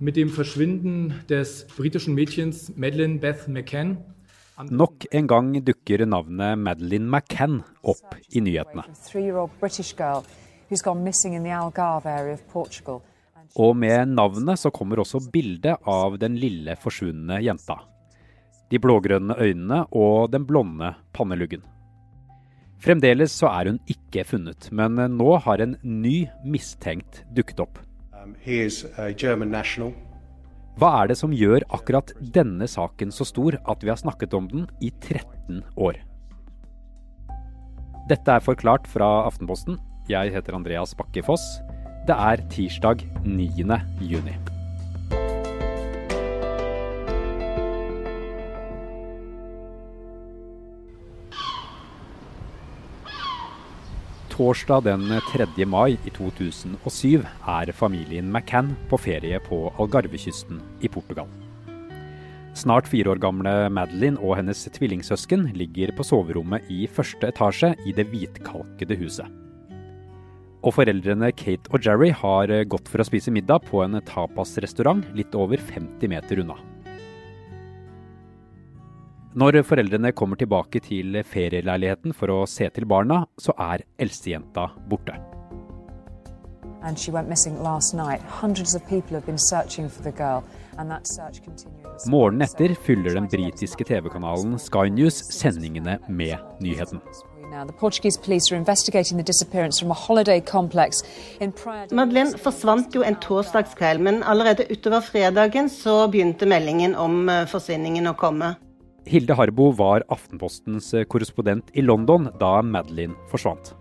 Mit dem Verschwinden des britischen Mädchens Madeleine Beth McCann Nok en gang dukker navnet Madeleine McCann opp i nyhetene. Og med navnet så kommer også bildet av den lille forsvunne jenta. De blågrønne øynene og den blonde panneluggen. Fremdeles så er hun ikke funnet, men nå har en ny mistenkt dukket opp. Um, Hva er det som gjør akkurat denne saken så stor at vi har snakket om den i 13 år? Dette er forklart fra Aftenposten. Jeg heter Andreas Bakke Foss. Det er tirsdag 9. juni. Torsdag den 3. mai i 2007 er familien McCann på ferie på Algarvekysten i Portugal. Snart fire år gamle Madeline og hennes tvillingsøsken ligger på soverommet i første etasje i det hvitkalkede huset. Og foreldrene Kate og Jerry har gått for å spise middag på en tapasrestaurant litt over 50 meter unna. Når foreldrene kommer tilbake til ferieleiligheten for å se til barna, så er eldstejenta borte. Morgenen etter fyller den britiske TV-kanalen Sky News sendingene med nyheten. Madeleine forsvant jo en torsdagskveld, men allerede utover fredagen så begynte meldingen om eh, forsvinningen å komme. Hilde Harbo var Aftenpostens eh, korrespondent i London da Madeline forsvant.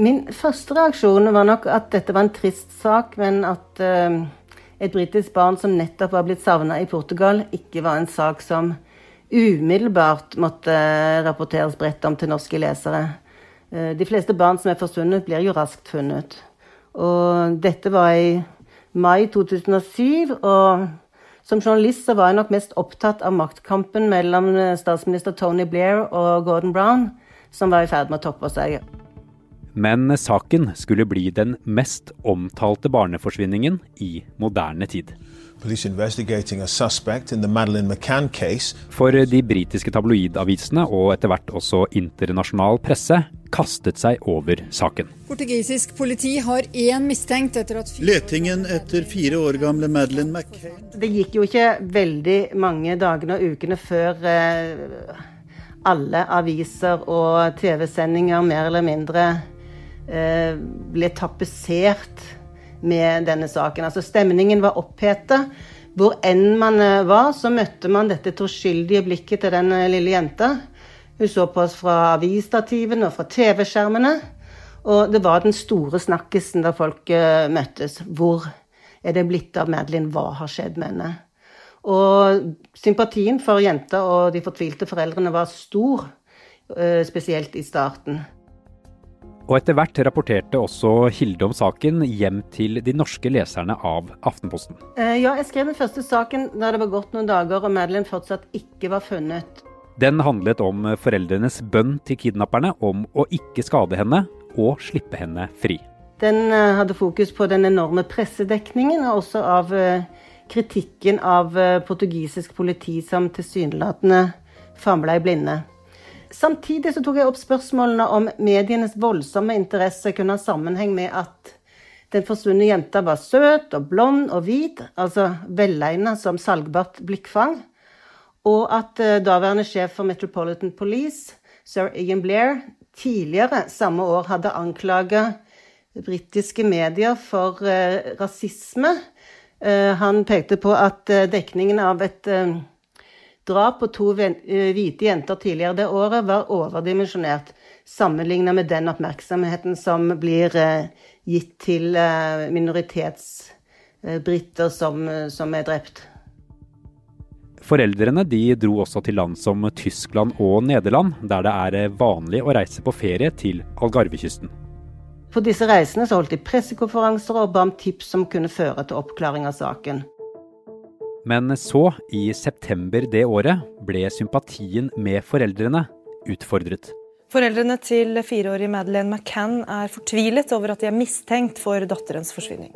Min første reaksjon var nok at dette var en trist sak, men at uh, et britisk barn som nettopp var blitt savna i Portugal, ikke var en sak som umiddelbart måtte rapporteres bredt om til norske lesere. Uh, de fleste barn som er forsvunnet, blir jo raskt funnet. Og dette var i mai 2007, og som journalist så var jeg nok mest opptatt av maktkampen mellom eh, statsminister Tony Blair og Gordon Brown, som var i ferd med å toppe seg. Men saken skulle bli den mest omtalte barneforsvinningen i moderne tid. For de britiske tabloidavisene og etter hvert også internasjonal presse kastet seg over saken. Portugisisk politi har én mistenkt etter at Letingen etter fire år gamle Madeleine McCain Det gikk jo ikke veldig mange dagene og ukene før eh, alle aviser og TV-sendinger mer eller mindre eh, ble tapetsert med denne saken. Altså Stemningen var oppheta. Hvor enn man eh, var, så møtte man dette troskyldige blikket til den eh, lille jenta. Hun så på oss fra avisstativene og fra TV-skjermene. Og det var den store snakkisen da folk uh, møttes. Hvor er det blitt av Madeline? Hva har skjedd med henne? Og sympatien for jenta og de fortvilte foreldrene var stor, spesielt i starten. Og etter hvert rapporterte også Hilde om saken hjem til de norske leserne av Aftenposten. Eh, ja, jeg skrev den første saken da det var gått noen dager og Madeline fortsatt ikke var funnet. Den handlet om foreldrenes bønn til kidnapperne om å ikke skade henne og slippe henne fri. Den eh, hadde fokus på den enorme pressedekningen, og også av eh, kritikken av portugisisk politi som tilsynelatende famla i blinde. Samtidig så tok jeg opp spørsmålene om medienes voldsomme interesse kunne ha sammenheng med at den forsvunne jenta var søt og blond og hvit, altså velegna som salgbart blikkfang, og at uh, daværende sjef for Metropolitan Police, sir Ian Blair, tidligere samme år hadde anklaga britiske medier for uh, rasisme. Uh, han pekte på at dekningen av et Drap på to eh, hvite jenter tidligere det året var overdimensjonert sammenlignet med den oppmerksomheten som blir eh, gitt til eh, minoritetsbriter som, som er drept. Foreldrene de dro også til land som Tyskland og Nederland, der det er vanlig å reise på ferie til Algarvekysten. På disse reisene holdt de pressekonferanser og ba om tips som kunne føre til oppklaring av saken. Men så, i september det året, ble sympatien med foreldrene utfordret. Foreldrene til fireårige Madeleine McCann er fortvilet over at de er mistenkt for datterens forsvinning.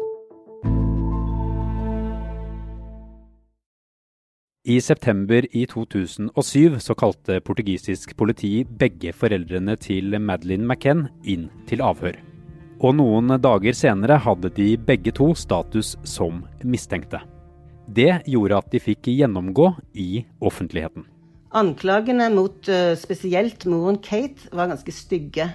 I september i 2007 så kalte portugisisk politi begge foreldrene til Madeleine McCann inn til avhør. Og noen dager senere hadde de begge to status som mistenkte. Det gjorde at de fikk gjennomgå i offentligheten. Anklagene mot uh, spesielt moren Kate var ganske stygge.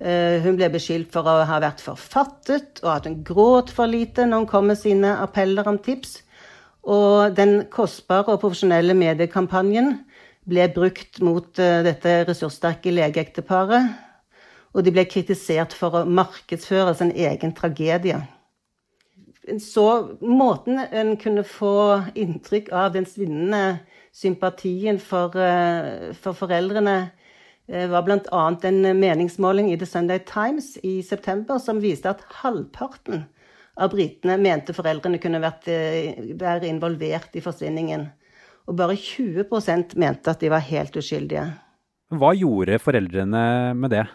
Uh, hun ble beskyldt for å ha vært forfattet, og at hun gråt for lite når hun kom med sine appeller om tips. Og den kostbare og profesjonelle mediekampanjen ble brukt mot uh, dette ressurssterke legeekteparet. Og de ble kritisert for å markedsføre sin egen tragedie. Så måten en kunne få inntrykk av den svinnende sympatien for, uh, for foreldrene uh, var bl.a. en meningsmåling i The Sunday Times i september som viste at halvparten av britene mente foreldrene kunne vært, eh, være involvert i forsvinningen. Og bare 20% mente at de var helt uskyldige. Hva gjorde foreldrene med det?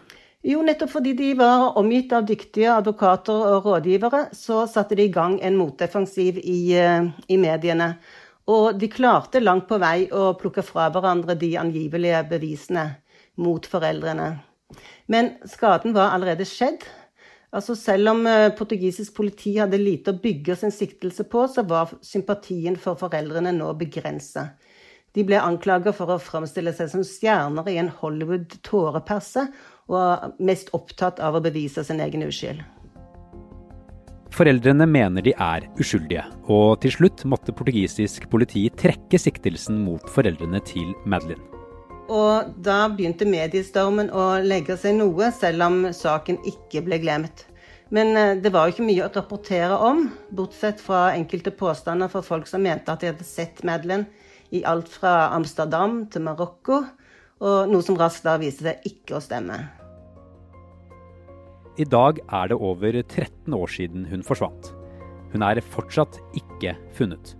Jo, nettopp fordi de var omgitt av dyktige advokater og rådgivere, så satte de i gang en motdefensiv i, eh, i mediene. Og de klarte langt på vei å plukke fra hverandre de angivelige bevisene mot foreldrene. Men skaden var allerede skjedd. Altså selv om eh, portugisisk politi hadde lite å bygge sin siktelse på, så var sympatien for foreldrene nå begrensa. De ble anklaget for å framstille seg som stjerner i en Hollywood-tåreperse, og var mest opptatt av å bevise sin egen uskyld. Foreldrene mener de er uskyldige, og til slutt måtte portugisisk politi trekke siktelsen mot foreldrene til Madeline. Og da begynte mediestormen å legge seg noe, selv om saken ikke ble glemt. Men eh, det var jo ikke mye å rapportere om, bortsett fra enkelte påstander fra folk som mente at de hadde sett Madeline i alt fra Amsterdam til Marokko, og noe som raskt da viste seg ikke å stemme. I dag er det over 13 år siden hun forsvant. Hun er fortsatt ikke funnet.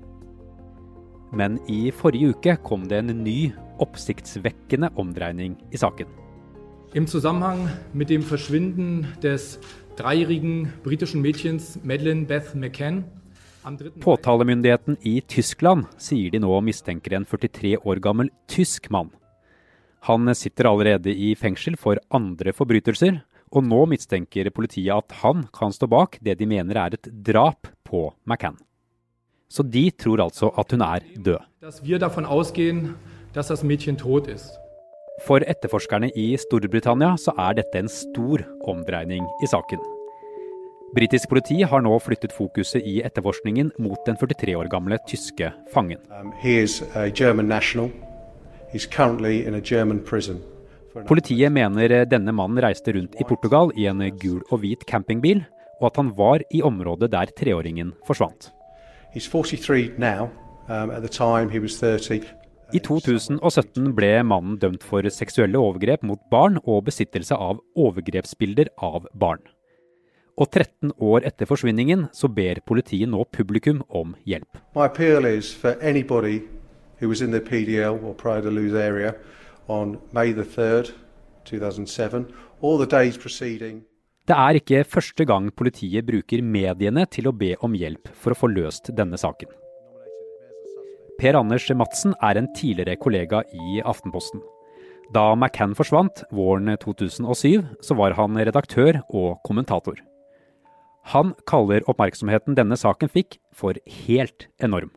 Men i forrige uke kom det en ny oppsiktsvekkende omdreining i saken. Im Zusammenhang mit dem Verschwinden des dreijährigen britischen Mädchens Madeleine Beth McCann Påtalemyndigheten i Tyskland sier de nå mistenker en 43 år gammel tysk mann. Han sitter allerede i fengsel for andre forbrytelser, og nå mistenker politiet at han kan stå bak det de mener er et drap på McCann. Så de tror altså at hun er død. For etterforskerne i Storbritannia så er dette en stor omdreining i saken. Britisk politi har nå flyttet fokuset i etterforskningen mot den 43 år gamle tyske fangen. Um, Politiet mener denne mannen reiste rundt i Portugal i en gul og hvit campingbil, og at han var i området der treåringen forsvant. He's 43 now. Um, at the time he was 30. I 2017 ble mannen dømt for seksuelle overgrep mot barn og besittelse av overgrepsbilder av barn. Og 13 år etter forsvinningen så ber politiet nå publikum om hjelp. My appeal is for anybody who was in the PDL or prior to lose area on May the 3rd, 2007, or the days preceding det er ikke første gang politiet bruker mediene til å be om hjelp for å få løst denne saken. Per Anders Madsen er en tidligere kollega i Aftenposten. Da McCann forsvant våren 2007, så var han redaktør og kommentator. Han kaller oppmerksomheten denne saken fikk for helt enorm.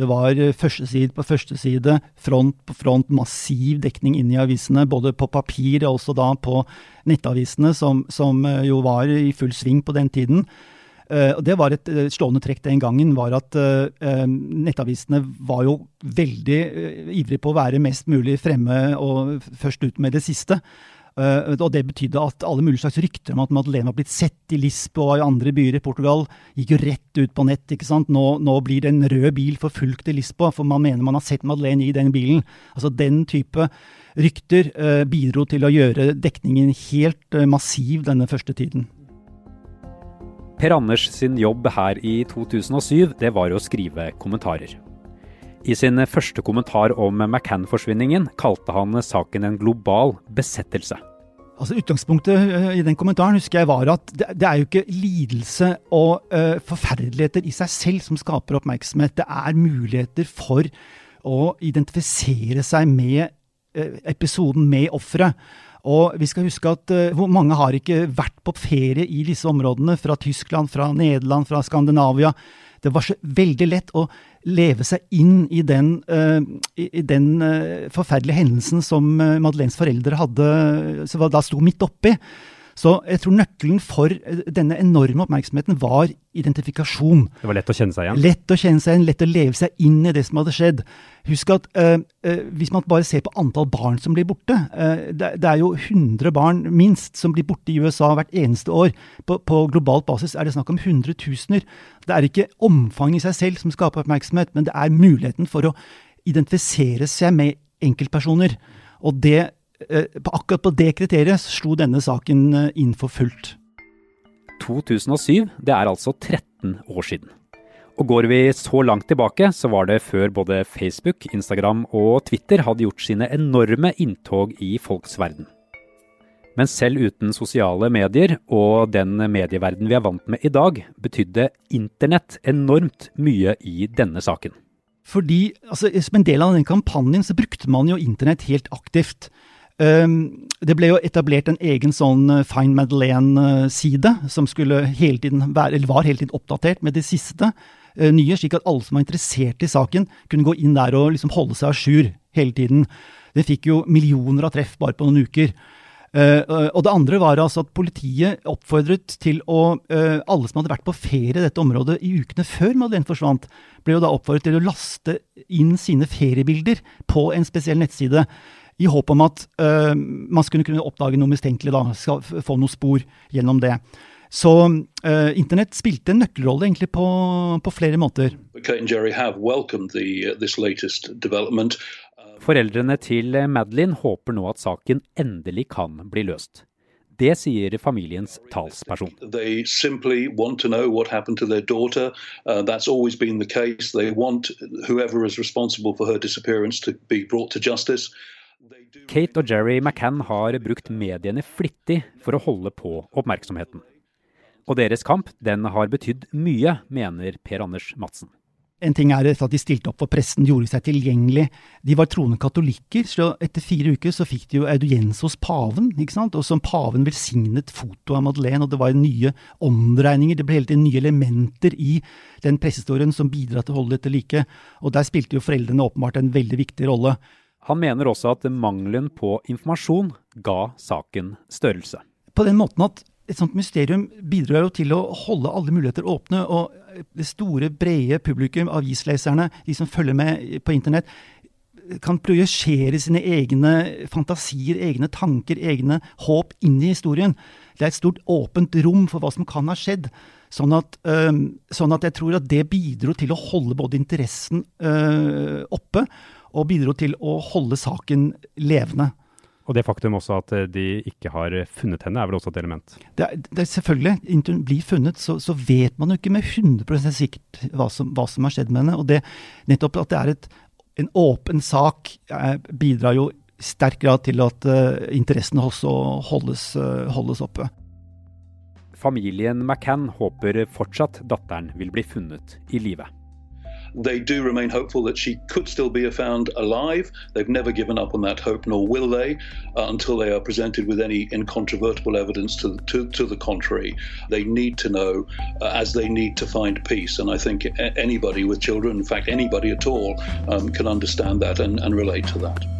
Det var første førsteside på førsteside, front på front, massiv dekning inn i avisene. Både på papir og også da på nettavisene, som, som eh, jo var i full sving på den tiden. Og det var et slående trekk den gangen, var at nettavisene var jo veldig ivrige på å være mest mulig fremme og først ut med det siste. Uh, og Det betydde at alle mulige slags rykter om at Madeleine var blitt sett i Lisboa og i andre byer i Portugal, gikk jo rett ut på nett. ikke sant? Nå, nå blir det en rød bil forfulgt i Lisboa, for man mener man har sett Madeleine i den bilen. Altså Den type rykter uh, bidro til å gjøre dekningen helt uh, massiv denne første tiden. Per Anders sin jobb her i 2007, det var å skrive kommentarer. I sin første kommentar om McCann-forsvinningen kalte han saken en global besettelse. Altså Utgangspunktet uh, i den kommentaren husker jeg var at det, er jo ikke lidelse og uh, forferdeligheter i seg selv som skaper oppmerksomhet. Det er muligheter for å identifisere seg med eh, episoden med offeret. Og vi skal huske at hvor mange har ikke vært på ferie i disse områdene, fra Tyskland, fra Nederland, fra Skandinavia. Det var så veldig lett å leve seg inn i den, uh, i den uh, forferdelige hendelsen som Madeleines foreldre hadde, som da sto midt oppi. Så jeg tror nøkkelen for eh, denne enorme oppmerksomheten var identifikasjon. Det var lett å kjenne seg igjen? Lett å kjenne seg igjen, lett å leve seg inn i det som hadde skjedd. Husk at uh, hvis man bare ser på antall barn som blir borte uh, det, det, er jo 100 barn minst som blir borte i USA hvert eneste år. På, på globalt basis er det snakk om hundretusener. Det er ikke omfanget i seg selv som skaper oppmerksomhet, men det er muligheten for å identifisere seg med enkeltpersoner. Og det akkurat på det kriteriet slo denne saken eh, inn for fullt. 2007, det er altså 13 år siden. Og går vi så langt tilbake, så var det før både Facebook, Instagram og Twitter hadde gjort sine enorme inntog i folks verden. Men selv uten sosiale medier og den medieverden vi er vant med i dag, betydde internett enormt mye i denne saken. Fordi altså, Som en del av den kampanjen så brukte man jo internett helt aktivt. Ehm, det ble jo etablert en egen sånn Fine Madeleine-side, som skulle hele tiden være, eller var hele tiden oppdatert med det siste eh, nye, slik at alle som var interessert i saken, kunne gå inn der og liksom holde seg à jour hele tiden. Det fikk jo millioner av treff bare på noen uker. Og det andre var altså at politiet oppfordret til å Alle som hadde vært på ferie i dette området i ukene før Madeleine forsvant, ble jo da oppfordret til å laste inn sine feriebilder på en spesiell nettside i håp om at uh, man skulle kunne oppdage noe mistenkelig, da, skal få noen spor gjennom det. Så uh, internett spilte en nøkkelrolle egentlig på, på flere måter. Foreldrene til Madeline håper nå at saken endelig kan bli løst. Det sier familiens talsperson. They simply want to know what happened to their daughter. Kate og Jerry McCann har brukt mediene flittig for å holde på oppmerksomheten. Og deres kamp den har betydd mye, mener Per Anders Madsen. En ting er at de stilte opp for pressen, gjorde seg tilgjengelig. De var troende katolikker, så etter fire uker så fikk de jo audiens hos paven. ikke sant? Og som paven velsignet foto av Madeleine, og det var nye omdreininger. Det ble hele tiden nye elementer i den pressehistorien som bidrar til å holde dette like. Og der spilte jo foreldrene åpenbart en veldig viktig rolle. Han mener også at mangelen på informasjon ga saken størrelse. På den måten at et sånt mysterium bidrar jo til å holde alle muligheter åpne. Og det store, brede publikum, avisleserne, de som følger med på internett, kan projisere sine egne fantasier, egne tanker, egne håp inn i historien. Det er et stort åpent rom for hva som kan ha skjedd. Sånn at, øh, sånn at jeg tror at det bidro til å holde både interessen øh, oppe og bidro til å holde saken levende. Og det faktum også at eh, de ikke har funnet henne, er vel også et element? Det er, det er selvfølgelig. Inntil hun blir funnet, så, så, vet man jo ikke med 100 sikkert hva som, hva som, har skjedd med henne. Og det, nettopp at det er et, en åpen sak, eh, bidrar jo i sterk grad til at eh, interessen også holdes, uh, holdes oppe. Familien McCann håper fortsatt datteren vil bli funnet i live. They do remain hopeful that she could still be found alive. They've never given up on that hope, nor will they, uh, until they are presented with any incontrovertible evidence to, to, to the contrary. They need to know, uh, as they need to find peace. And I think anybody with children, in fact, anybody at all, um, can understand that and, and relate to that.